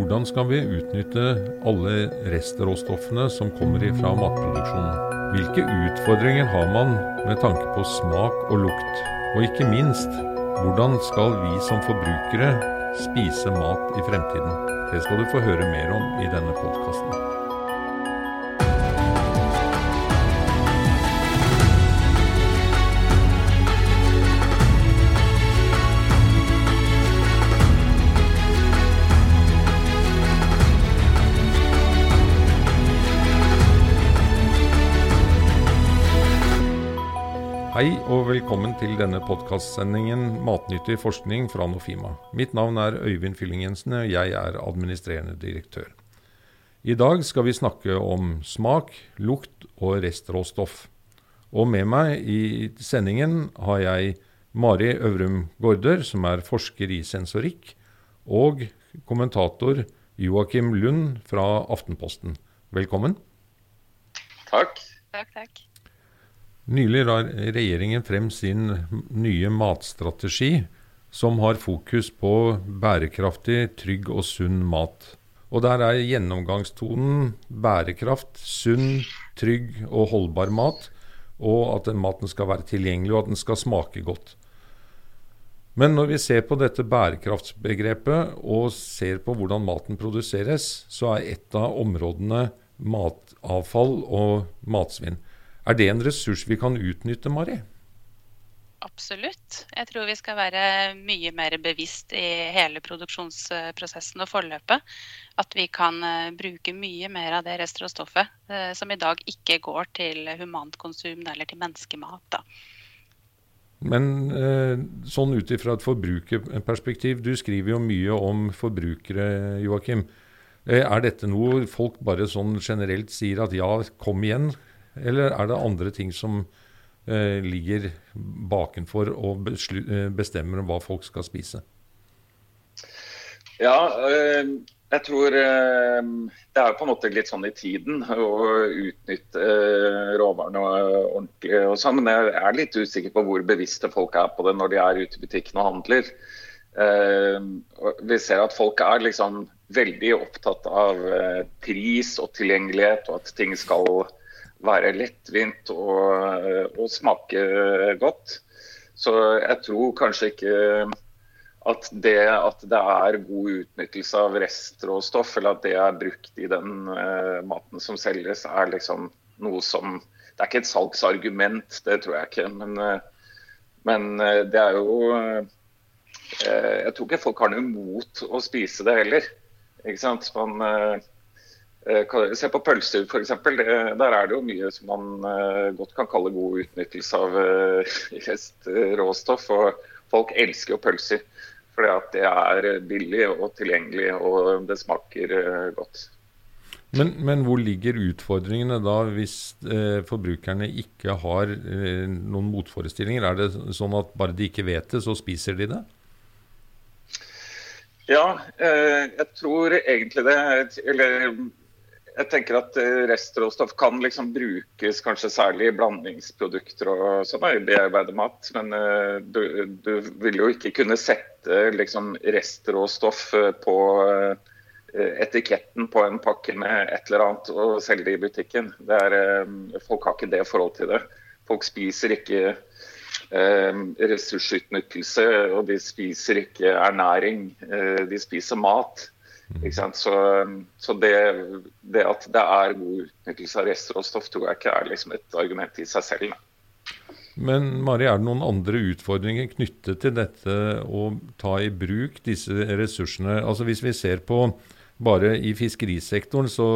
Hvordan skal vi utnytte alle restråstoffene som kommer fra matproduksjonen? Hvilke utfordringer har man med tanke på smak og lukt? Og ikke minst, hvordan skal vi som forbrukere spise mat i fremtiden? Det skal du få høre mer om i denne podkasten. Hei og velkommen til denne podkastsendingen Matnyttig forskning fra Nofima. Mitt navn er Øyvind Fylling Jensen, og jeg er administrerende direktør. I dag skal vi snakke om smak, lukt og restråstoff. Og med meg i sendingen har jeg Mari Øvrum Gaarder, som er forsker i sensorikk, og kommentator Joakim Lund fra Aftenposten. Velkommen. Takk. Takk, takk. Nylig la regjeringen frem sin nye matstrategi, som har fokus på bærekraftig, trygg og sunn mat. Og der er gjennomgangstonen bærekraft, sunn, trygg og holdbar mat, og at maten skal være tilgjengelig, og at den skal smake godt. Men når vi ser på dette bærekraftsbegrepet og ser på hvordan maten produseres, så er et av områdene matavfall og matsvinn. Er det en ressurs vi kan utnytte, Mari? Absolutt. Jeg tror vi skal være mye mer bevisst i hele produksjonsprosessen og forløpet. At vi kan eh, bruke mye mer av det restråstoffet eh, som i dag ikke går til humant konsum eller til menneskemat. Da. Men eh, sånn ut ifra et forbrukerperspektiv, du skriver jo mye om forbrukere, Joakim. Er dette noe folk bare sånn generelt sier at ja, kom igjen, eller er det andre ting som eh, ligger bakenfor og bestemmer hva folk skal spise? Ja, øh, jeg tror øh, det er på en måte litt sånn i tiden å utnytte øh, råvarene ordentlig. og sånn, Men jeg er litt usikker på hvor bevisste folk er på det når de er ute i butikken og handler. Uh, vi ser at folk er liksom veldig opptatt av uh, pris og tilgjengelighet, og at ting skal være lettvint og, og, smake godt. Så jeg tror kanskje ikke at det at det er god utnyttelse av restråstoff, eller at det er brukt i den uh, maten som selges, er liksom noe som Det er ikke et salgsargument, det tror jeg ikke. Men, uh, men uh, det er jo Jeg tror ikke folk har noe imot å spise det heller. Ikke sant? Man se på pølser f.eks. Der er det jo mye som man eh, godt kan kalle god utnyttelse av eh, restråstoff. Og folk elsker jo pølser. Fordi at det er billig og tilgjengelig og det smaker godt. Men, men hvor ligger utfordringene da hvis eh, forbrukerne ikke har eh, noen motforestillinger? Er det sånn at bare de ikke vet det, så spiser de det? Ja, eh, jeg tror egentlig det. Eller jeg tenker at eh, restråstoff kan liksom brukes kanskje særlig i blandingsprodukter og sånn, i bearbeidet mat. Men uh, du, du, vil jo ikke kunne sette liksom, restråstoff eh, på etiketten på en pakke med et eller annet og selge det i butikken. Det er, folk har ikke det forhold til det. Folk spiser ikke ressursutnyttelse, og de spiser ikke ernæring. de spiser mat. Så, så det, det, at det er god utnyttelse av restråstoff, tror jeg ikke er liksom et argument i seg selv. Men Mari, er det noen andre utfordringer knyttet til dette å ta i bruk disse ressursene? Altså Hvis vi ser på bare i fiskerisektoren, så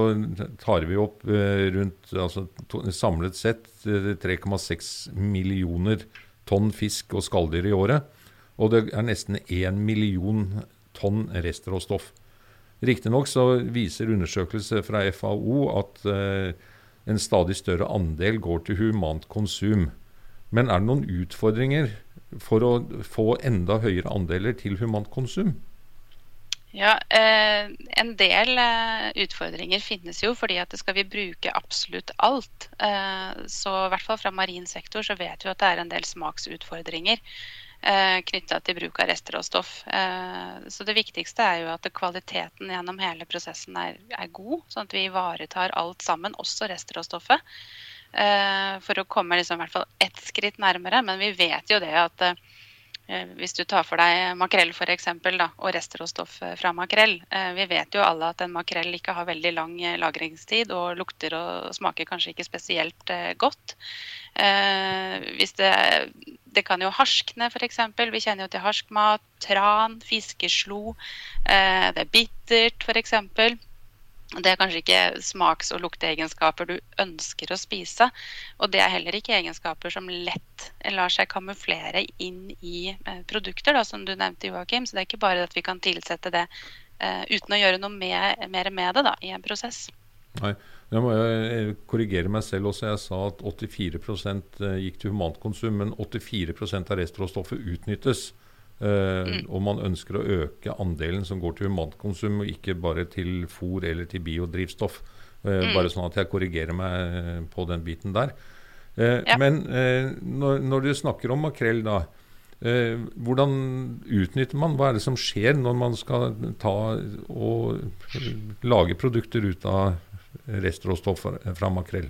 tar vi opp eh, rundt altså, samlet sett 3,6 eh, millioner tonn fisk og skalldyr i året. Og det er nesten 1 million tonn restråstoff. Riktignok så viser undersøkelser fra FAO at eh, en stadig større andel går til humant konsum. Men er det noen utfordringer for å få enda høyere andeler til humant konsum? Ja, eh, En del eh, utfordringer finnes jo, fordi at skal vi bruke absolutt alt. Eh, så i hvert fall fra marin sektor så vet vi at det er en del smaksutfordringer. Eh, knytta til bruk av restråstoff. Eh, så det viktigste er jo at kvaliteten gjennom hele prosessen er, er god, sånn at vi ivaretar alt sammen, også restråstoffet. Eh, for å komme liksom, i hvert fall ett skritt nærmere. Men vi vet jo det at hvis du tar for deg makrell for eksempel, da, og restråstoff fra makrell. Eh, vi vet jo alle at en makrell ikke har veldig lang eh, lagringstid og lukter og smaker kanskje ikke spesielt godt. Det, det kan jo harskne f.eks. Vi kjenner jo til harskmat, tran, fiskeslo. Det er bittert f.eks. Det er kanskje ikke smaks- og lukteegenskaper du ønsker å spise. Og det er heller ikke egenskaper som lett lar seg kamuflere inn i eh, produkter, da, som du nevnte, Joakim. Så det er ikke bare at vi kan tilsette det uh, uten å gjøre noe mer, mer med det da, i en prosess. Nei, jeg må korrigere meg selv også. Jeg sa at 84 eh, gikk til humankonsum, men 84% av restråstoffet utnyttes. Uh, og man ønsker å øke andelen som går til humankonsum, og ikke bare til fôr eller til biodrivstoff. Uh, mm. Bare sånn at jeg korrigerer meg på den biten der. Ja. Men når, når, du snakker om makrell, da. hvordan utnytter man? Hva er det som skjer når man skal ta og lage produkter ut av restråstoff fra makrell?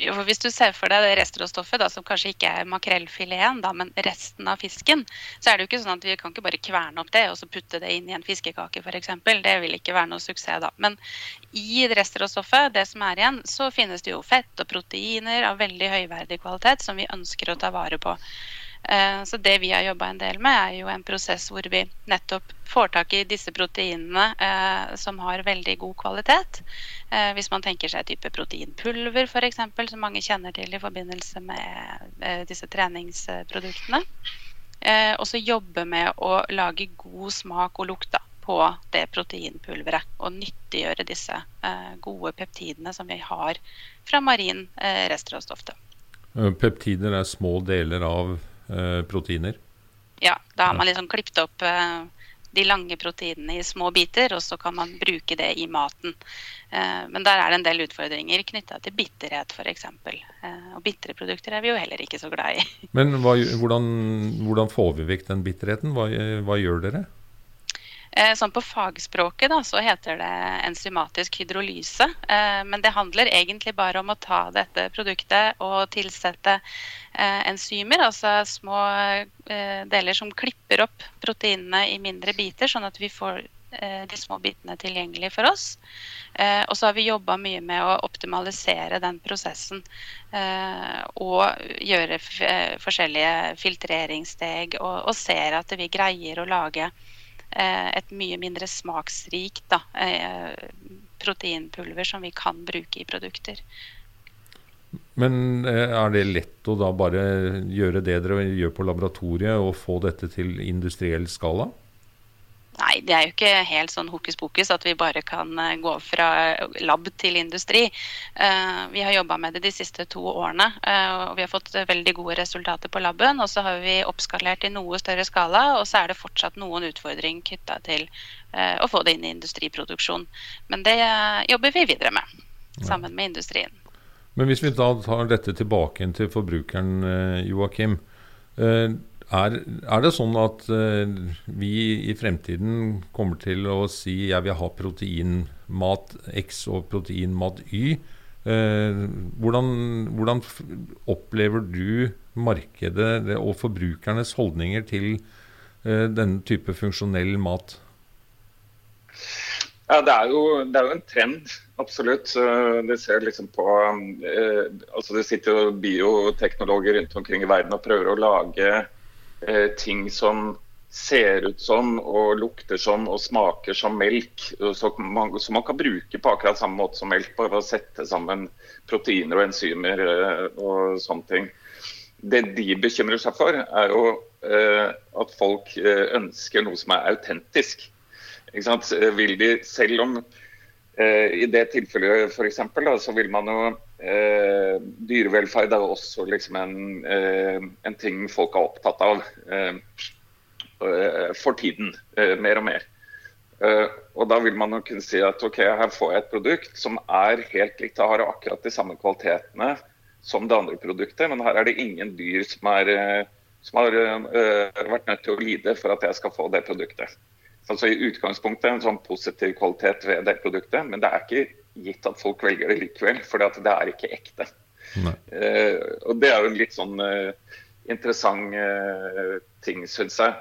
Jo, Hvis du ser for deg det restråstoffet, da, som kanskje ikke er makrellfileten, men resten av fisken, så er det jo ikke sånn at vi kan ikke bare kverne opp det og så putte det inn i en fiskekake f.eks. Det vil ikke være noe suksess da. Men i restråstoffet, det som er igjen, så finnes det jo fett og proteiner av veldig høyverdig kvalitet som vi ønsker å ta vare på. Eh, så det vi har jobba en del med, er jo en prosess hvor vi nettopp får tak i disse proteinene eh, som har veldig god kvalitet. Eh, hvis man tenker seg type proteinpulver f.eks., som mange kjenner til i forbindelse med disse treningsproduktene. Og så jobbe med å lage god smak og lukt på det proteinpulveret. Og nyttiggjøre disse gode peptidene som vi har fra marin restråstoff. Peptider er små deler av Eh, proteiner? Ja, da har man liksom klippet opp eh, de lange proteinene i små biter, og så kan man bruke det i maten. Eh, men der er det en del utfordringer knytta til bitterhet f.eks. Og bitre produkter er vi jo heller ikke så glad i. Men hva, hvordan, hvordan, får vi vekk den bitterheten? Hva, hva gjør dere? Eh, sånn på fagspråket da, så heter det enzymatisk hydrolyse. Eh, men det handler egentlig bare om å ta dette produktet og tilsette eh, enzymer, altså små deler som klipper opp proteinene i mindre biter, sånn at vi får de små bitene tilgjengelig for oss. Og så har vi jobba mye med å optimalisere den prosessen. Og gjøre forskjellige filtreringssteg, og, og ser at vi greier å lage et mye mindre smaksrikt da, eh, proteinpulver som vi kan bruke i produkter. Men eh, er det lett å da bare gjøre det dere gjør på laboratoriet, og få dette til industriell skala? Nei, det er jo ikke helt sånn hokus pokus at vi bare kan eh, gå fra lab til industri. Eh, vi har jobba med det de siste to årene, eh, og vi har fått veldig gode resultater på laben. Og så har vi oppskalert i noe større skala, og så er det fortsatt noen utfordringer knytta til å få det inn i industriproduksjon. Men det jobber vi videre med, sammen med industrien. Men hvis vi da tar dette tilbake til forbrukeren, Joakim. Er, er, det sånn at uh, vi i fremtiden kommer til å si jeg vil ha proteinmat X og proteinmat Y? Uh, hvordan, hvordan, opplever du markedet og forbrukernes holdninger til uh, denne type funksjonell mat? Ja, det er, jo, det er jo en trend, absolutt. Det ser liksom på altså Det sitter jo bioteknologer rundt omkring i verden og prøver å lage ting som ser ut som og lukter som og smaker som melk, som man, man kan bruke på akkurat samme måte som melk. Bare å sette sammen proteiner og enzymer eh, og sånne ting. Det de bekymrer seg for, er jo eh, at folk eh, ønsker noe som er autentisk. Vil de, selv om eh, i det tilfellet for eksempel, da, så vil man jo Eh, dyrevelferd er også liksom en, eh, en, ting folk er opptatt av eh, eh for tiden, eh, mer og mer. Eh, og Da vil man jo kunne si at ok, her får jeg et produkt som er helt likt, har akkurat de samme kvalitetene som det andre produktet, men her er det ingen dyr som er som har vært nødt til å lide for at jeg skal få det produktet. Altså I utgangspunktet en sånn positiv kvalitet ved det produktet, men det er ikke gitt at folk velger det likevel, for det er ikke ekte. Uh, og Det er jo en litt sånn uh, interessant ting, syns jeg.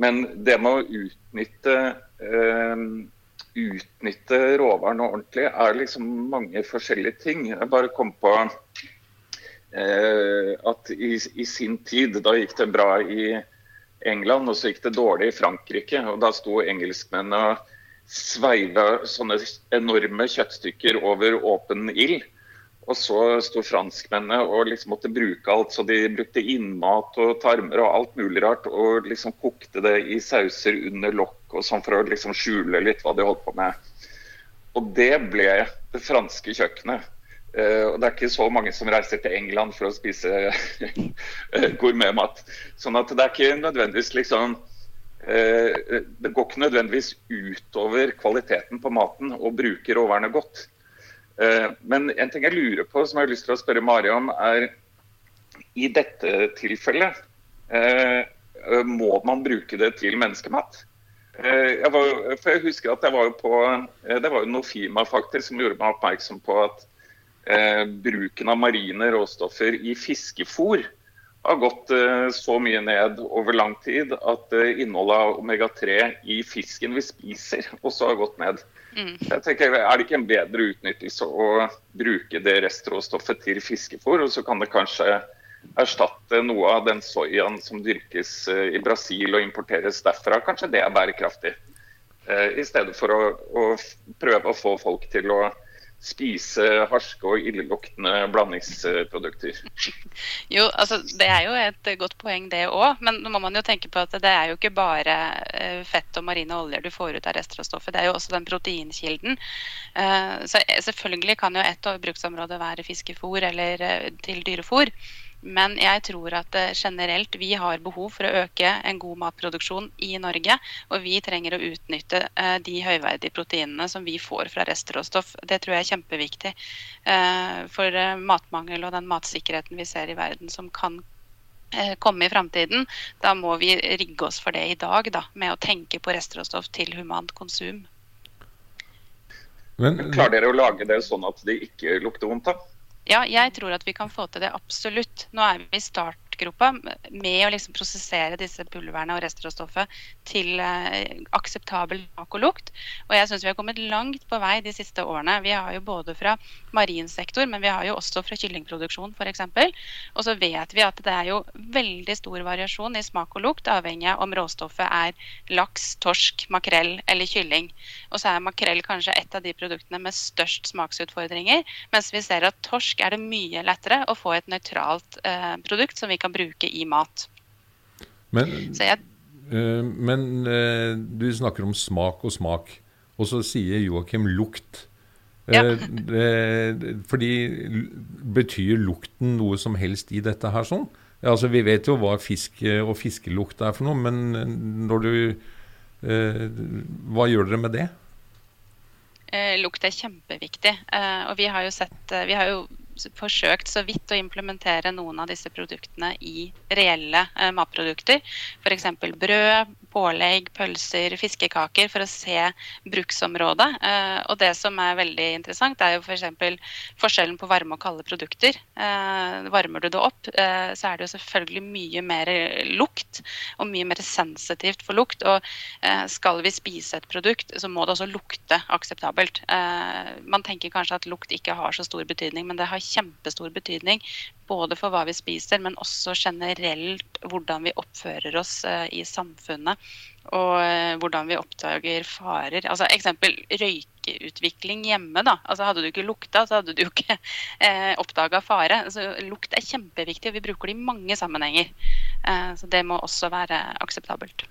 Men det med å utnytte utnytte råvarene ordentlig, er liksom mange forskjellige ting. Jeg bare kom på at i, i, sin tid, da gikk det bra i England, og så gikk det dårlig i Frankrike. og Da sto engelskmennene og sveiva sånne enorme kjøttstykker over åpen ild. Og så sto franskmennene og liksom måtte bruke alt. Så de brukte innmat og tarmer og alt mulig rart. Og liksom kokte det i sauser under lokk og sånn for å liksom skjule litt hva de holdt på med. Og det ble det franske kjøkkenet. Uh, og Det er ikke så mange som reiser til England for å spise gourmetmat. Sånn at det er ikke nødvendigvis liksom uh, Det går ikke nødvendigvis utover kvaliteten på maten å bruke råvarene godt. Uh, men en ting jeg lurer på, som jeg har lyst til å spørre Mari om, er i dette tilfellet eh, må man bruke det til menneskemat? Eh, jeg, var, for jeg husker at jeg var på, Det var jo Nofima faktisk som gjorde meg oppmerksom på at eh, bruken av marine råstoffer i fiskefôr har gått eh, så mye ned over lang tid at eh, innholdet av omega-3 i fisken vi spiser også har gått ned. Mm. Jeg tenker, Er det ikke en bedre utnyttelse å bruke det restråstoffet til fiskefôr, og så kan det kanskje erstatte noe av den soyaen som dyrkes i Brasil og importeres derfra? Kanskje det er bærekraftig? I stedet for å, å prøve å få folk til å spise harske og illeluktende blandingsprodukter. Jo, altså Det er jo et godt poeng, det òg. Men nå må man jo tenke på at det er jo ikke bare eh, fett og marine oljer du får ut av restråstoffet. Det er jo også den proteinkilden. Eh, så selvfølgelig kan jo et bruksområde være fiskefôr eller eh, til dyrefôr. Men jeg tror at eh, generelt vi har behov for å øke en god matproduksjon i Norge. Og vi trenger å utnytte eh, de høyverdige proteinene som vi får fra restråstoff. Det tror jeg er kjempeviktig eh, for matmangel og den matsikkerheten vi ser i verden som kan komme i framtiden. Da må vi rigge oss for det i dag, da, med å tenke på restråstoff til humant konsum. Men, Klarer dere å lage det sånn at det ikke lukter vondt? da? Ja, jeg tror at vi kan få til det absolutt. Nå er vi i start ekspertgruppa med å liksom prosessere disse pulverne og restråstoffet til eh, akseptabel smak og lukt. Og jeg syns vi har kommet langt på vei de siste årene. Vi har jo både fra marin sektor, men vi har jo også fra kyllingproduksjon f.eks. Og så vet vi at det er jo veldig stor variasjon i smak og lukt, avhengig av om råstoffet er laks, torsk, makrell eller kylling. Og så er makrell kanskje et av de produktene med størst smaksutfordringer, mens vi ser at torsk er det mye lettere å få et nøytralt eh, produkt som vi kan bruke i mat. Men, jeg, uh, men uh, du snakker om smak og smak, og så sier Joakim lukt. Ja. Uh, fordi Betyr lukten noe som helst i dette her sånn? Altså, vi vet jo hva fisk og fiskelukt er for noe, men når du Hva gjør dere med det? lukt er kjempeviktig. og vi har jo sett Vi har jo forsøkt så vidt å implementere noen av disse produktene i reelle eh, matprodukter. F.eks. brød, pålegg, pølser, fiskekaker for å se bruksområdet. Eh, og det som er veldig interessant, er jo f.eks. For forskjellen på varme og kalde produkter. Eh, varmer du det opp, eh, så er det jo selvfølgelig mye mer lukt og mye mer sensitivt for lukt. Og skal vi spise et produkt, så må det også lukte akseptabelt. Man tenker kanskje at lukt ikke har så stor betydning, men det har kjempestor betydning både for hva vi spiser, men også generelt hvordan vi oppfører oss eh, i samfunnet. Og eh, hvordan vi oppdager farer. Altså Eksempel røykeutvikling hjemme. da. Altså Hadde du ikke lukta, så hadde du ikke eh, oppdaga fare. Altså, lukt er kjempeviktig, og vi bruker det i mange sammenhenger. Eh, så det må også være akseptabelt.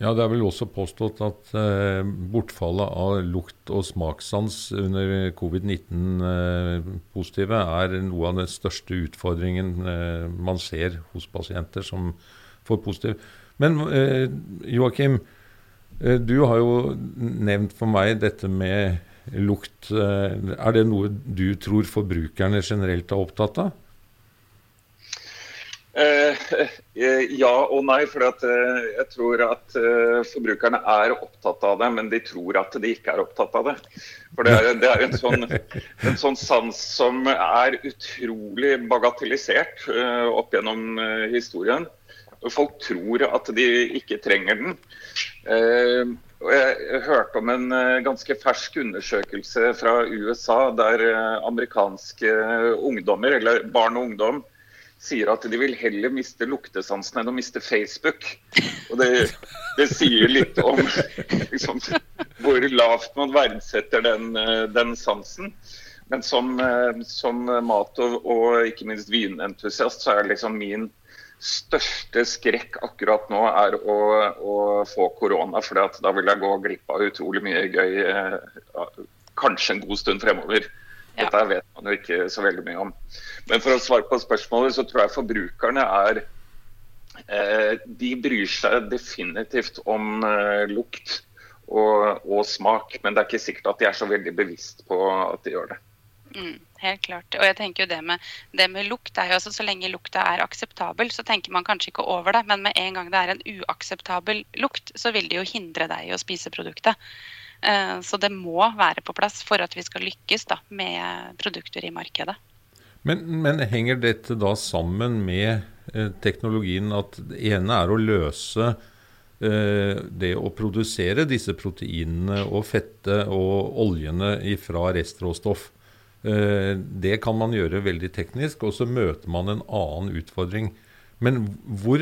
Ja, Det er vel også påstått at eh, bortfallet av lukt- og smakssans under covid-19-positive eh, er noe av den største utfordringen eh, man ser hos pasienter som får positiv. Men eh, Joakim, eh, du har jo nevnt for meg dette med lukt. Eh, er det noe du tror forbrukerne generelt er opptatt av? Eh, eh, ja og nei. For eh, jeg tror at forbrukerne er opptatt av det, men de tror at de ikke er opptatt av det. For det er, det er en, sånn, en, sånn, sans som er utrolig bagatellisert opp gjennom historien. Folk tror at de ikke trenger den. jeg hørte om en ganske fersk undersøkelse fra USA der amerikanske ungdommer, eller barn og ungdom, sier at de vil heller miste luktesansen enn å miste Facebook. Og det, det sier litt om liksom, hvor lavt man verdsetter den, den sansen. Men som, som mat- og, og, ikke minst vinentusiast, så er liksom min største skrekk akkurat nå er å, å få korona. For da vil jeg gå glipp av utrolig mye gøy, kanskje en god stund fremover. Dette vet man jo ikke så veldig mye om. Men for å svare på spørsmålet, så tror jeg forbrukerne er eh, De bryr seg definitivt om eh, lukt og, og, smak, men det er ikke sikkert at de er så veldig bevisst på at de gjør det. Mm, helt klart. Og jeg tenker jo det med, det med lukt er jo altså Så lenge lukta er akseptabel, så tenker man kanskje ikke over det. Men med en gang det er en uakseptabel lukt, så vil det jo hindre deg i å spise produktet. Eh, så det må være på plass for at vi skal lykkes da, med produkter i markedet. Men, men, henger dette da sammen med eh, teknologien at det ene er å løse eh, det å produsere disse proteinene og fettet og oljene fra restråstoff? Det kan man gjøre veldig teknisk, og så møter man en annen utfordring. Men hvor,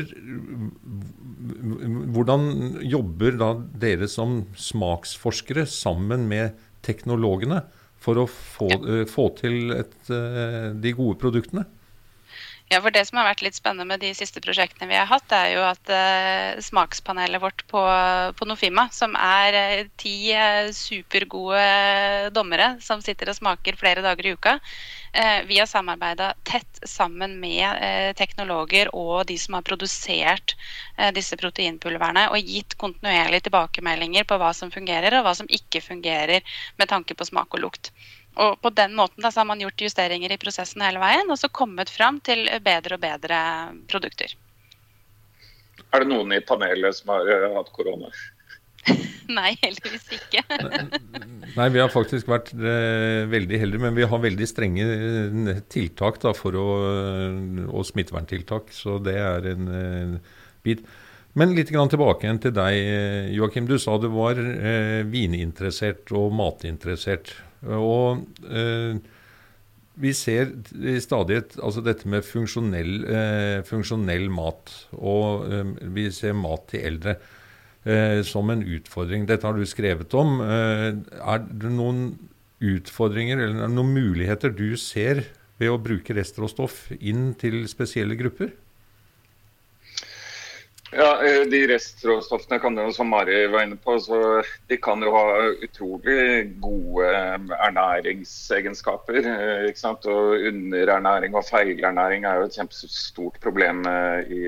hvordan jobber da dere som smaksforskere sammen med teknologene for å få, ja. få til et, eh, de gode produktene? Ja, for Det som har vært litt spennende med de siste prosjektene vi har hatt, er jo at uh, smakspanelet vårt på, på, Nofima, som er uh, ti uh, supergode dommere som sitter og smaker flere dager i uka, vi har samarbeida tett sammen med teknologer og de som har produsert disse proteinpulverne, og gitt kontinuerlige tilbakemeldinger på hva som fungerer og hva som ikke fungerer med tanke på smak og lukt. Og på den måten da, så har man gjort justeringer i prosessen hele veien, og så kommet fram til bedre og bedre produkter. Er det noen i panelet som har uh, hatt korona? Nei, heldigvis ikke. Nei, vi har faktisk vært uh, veldig heldige, men vi har veldig strenge uh, tiltak da, for å, og smitteverntiltak. Så det er en bit. Men litt tilbake igjen til deg, Joakim. Du sa du var vininteressert og matinteressert. Og eh, vi ser stadig altså dette med funksjonell, eh, funksjonell mat. Og eh, vi ser mat til eldre som en utfordring. Dette har du skrevet om. Er det noen utfordringer eller noen muligheter du ser ved å bruke restråstoff inn til spesielle grupper? Ja, eh, De restråstoffene kan jo, som Mari var inne på, så de kan jo ha utrolig gode eh, ernæringsegenskaper. Eh, ikke sant? Og Underernæring og feilernæring er jo et kjempestort problem i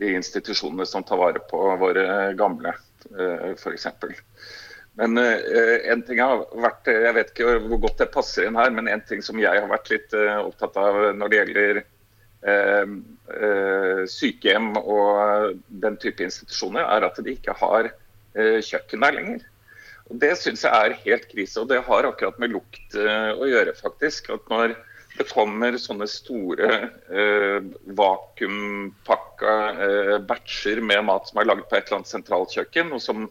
de institusjonene som tar vare på våre gamle, f.eks. Men en ting har vært, Jeg vet ikke hvor godt det passer inn her, men en ting som jeg har vært litt opptatt av når det gjelder sykehjem og den type institusjoner, er at de ikke har eh, kjøkken der lenger. Og Det syns jeg er helt krise. Og det har akkurat med lukt å gjøre, faktisk. At når det kommer sånne store eh, vakuumpakka eh, batcher med mat som er laget på et eller annet sentralkjøkken, og som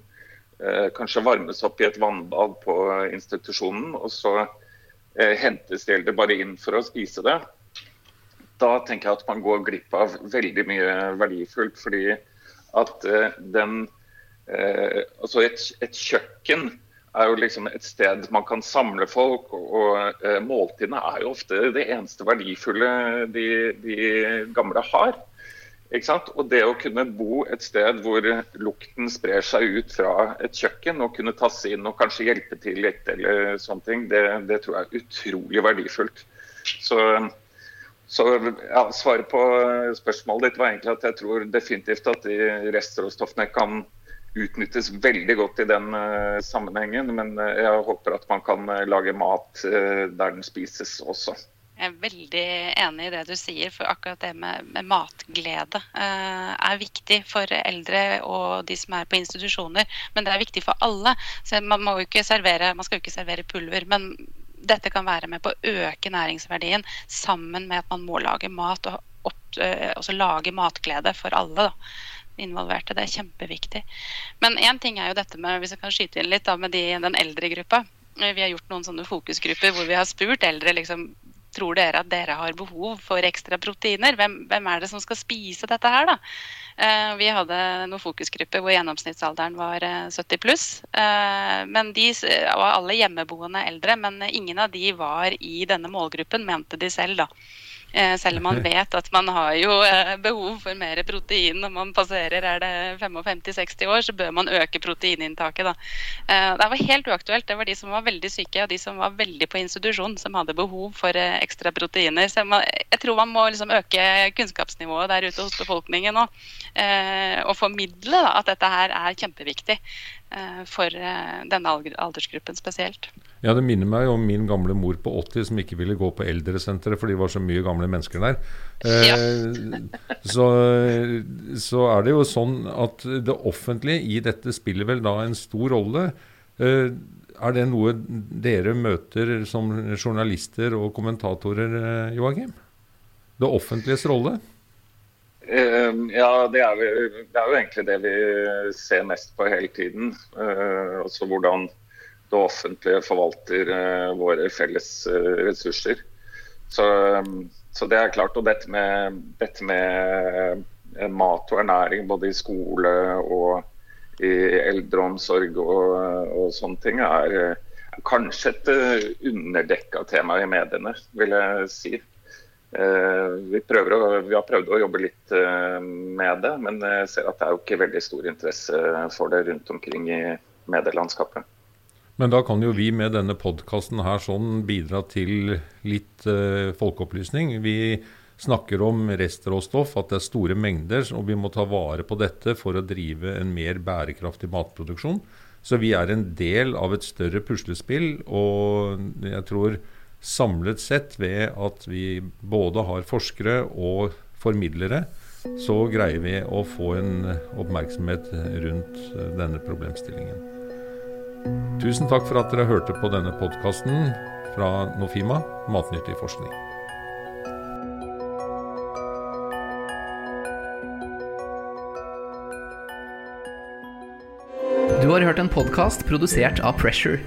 eh, kanskje varmes opp i et vannbad på institusjonen, og så eh, hentes de eldre bare inn for å spise det, da tenker jeg at man går glipp av veldig mye verdifullt. Fordi at eh, den eh, Altså et, et, kjøkken er jo liksom et sted man kan samle folk, og, eh, måltidene er jo ofte det eneste verdifulle de, de gamle har. Ikke sant? Og det å kunne bo et sted hvor lukten sprer seg ut fra et kjøkken, og kunne tasse inn og kanskje hjelpe til litt, eller sånne ting, det, det tror jeg er utrolig verdifullt. Så så ja, Svaret på spørsmålet ditt var egentlig at jeg tror definitivt at de restråstoffene kan utnyttes veldig godt i den uh, sammenhengen. Men uh, jeg håper at man kan lage mat der den spises også. Jeg er veldig enig i det du sier, for akkurat det med, med matglede eh, er viktig for eldre og de som er på institusjoner. Men det er viktig for alle. Så man, må jo ikke servere, man skal jo ikke servere pulver. Men dette kan være med på å øke næringsverdien sammen med at man må lage mat og opp, eh, også lage matglede for alle. da involverte. Det er kjempeviktig. Men én ting er jo dette med hvis jeg kan skyte inn litt da, med de, den eldre gruppa. Vi har gjort noen sånne fokusgrupper hvor vi har spurt eldre liksom, tror dere at dere har behov for ekstra proteiner? Hvem, hvem er det som skal spise dette her, da? Eh, vi hadde noen fokusgrupper hvor gjennomsnittsalderen var uh, eh, 70 pluss. Eh, men de var alle hjemmeboende eldre, men ingen av de var i denne målgruppen, mente de selv, da. Eh, selv om man vet at man har jo eh, behov for mer protein når man passerer er det 55-60 år, så bør man øke proteininntaket. Da. Eh, det var helt uaktuelt. Det var de som var veldig syke og de som var veldig på institusjon, som hadde behov for ekstra proteiner. Så jeg tror man må liksom øke kunnskapsnivået der ute hos befolkningen nå. Og formidle da, at dette her er kjempeviktig for denne aldersgruppen spesielt. Ja, Det minner meg om min gamle mor på 80 som ikke ville gå på eldresenteret fordi det var så mye gamle mennesker der. Ja. Eh, så, så, er det jo sånn at det offentlige i dette spiller vel da en stor rolle. Eh, er det noe dere møter som journalister og kommentatorer, eh, Joakim? Det offentliges rolle? Uh, ja, det er, det er, jo egentlig det vi ser mest på hele tiden. Uh, altså hvordan det offentlige forvalter eh, våre felles eh, ressurser. Så, så, det er klart. Og dette med, dette med, eh, mat og ernæring både i skole og i eldreomsorg og, og sånne ting er, er kanskje et underdekka tema i mediene, vil jeg si. Vi, å, vi, har prøvd å jobbe litt med det, men jeg ser at det er jo ikke veldig stor interesse for det rundt omkring i medielandskapet. Men da kan jo vi med denne podkasten her sånn bidra til litt uh, folkeopplysning. Vi snakker om restråstoff, at det er store mengder, og vi må ta vare på dette for å drive en mer bærekraftig matproduksjon. Så vi er en del av et større puslespill, og jeg tror samlet sett ved at vi både har forskere og formidlere, så greier vi å få en oppmerksomhet rundt denne problemstillingen. Tusen takk for at dere hørte på denne podkasten fra Nofima, Matnyttig forskning. Du har hørt en podkast produsert av Pressure.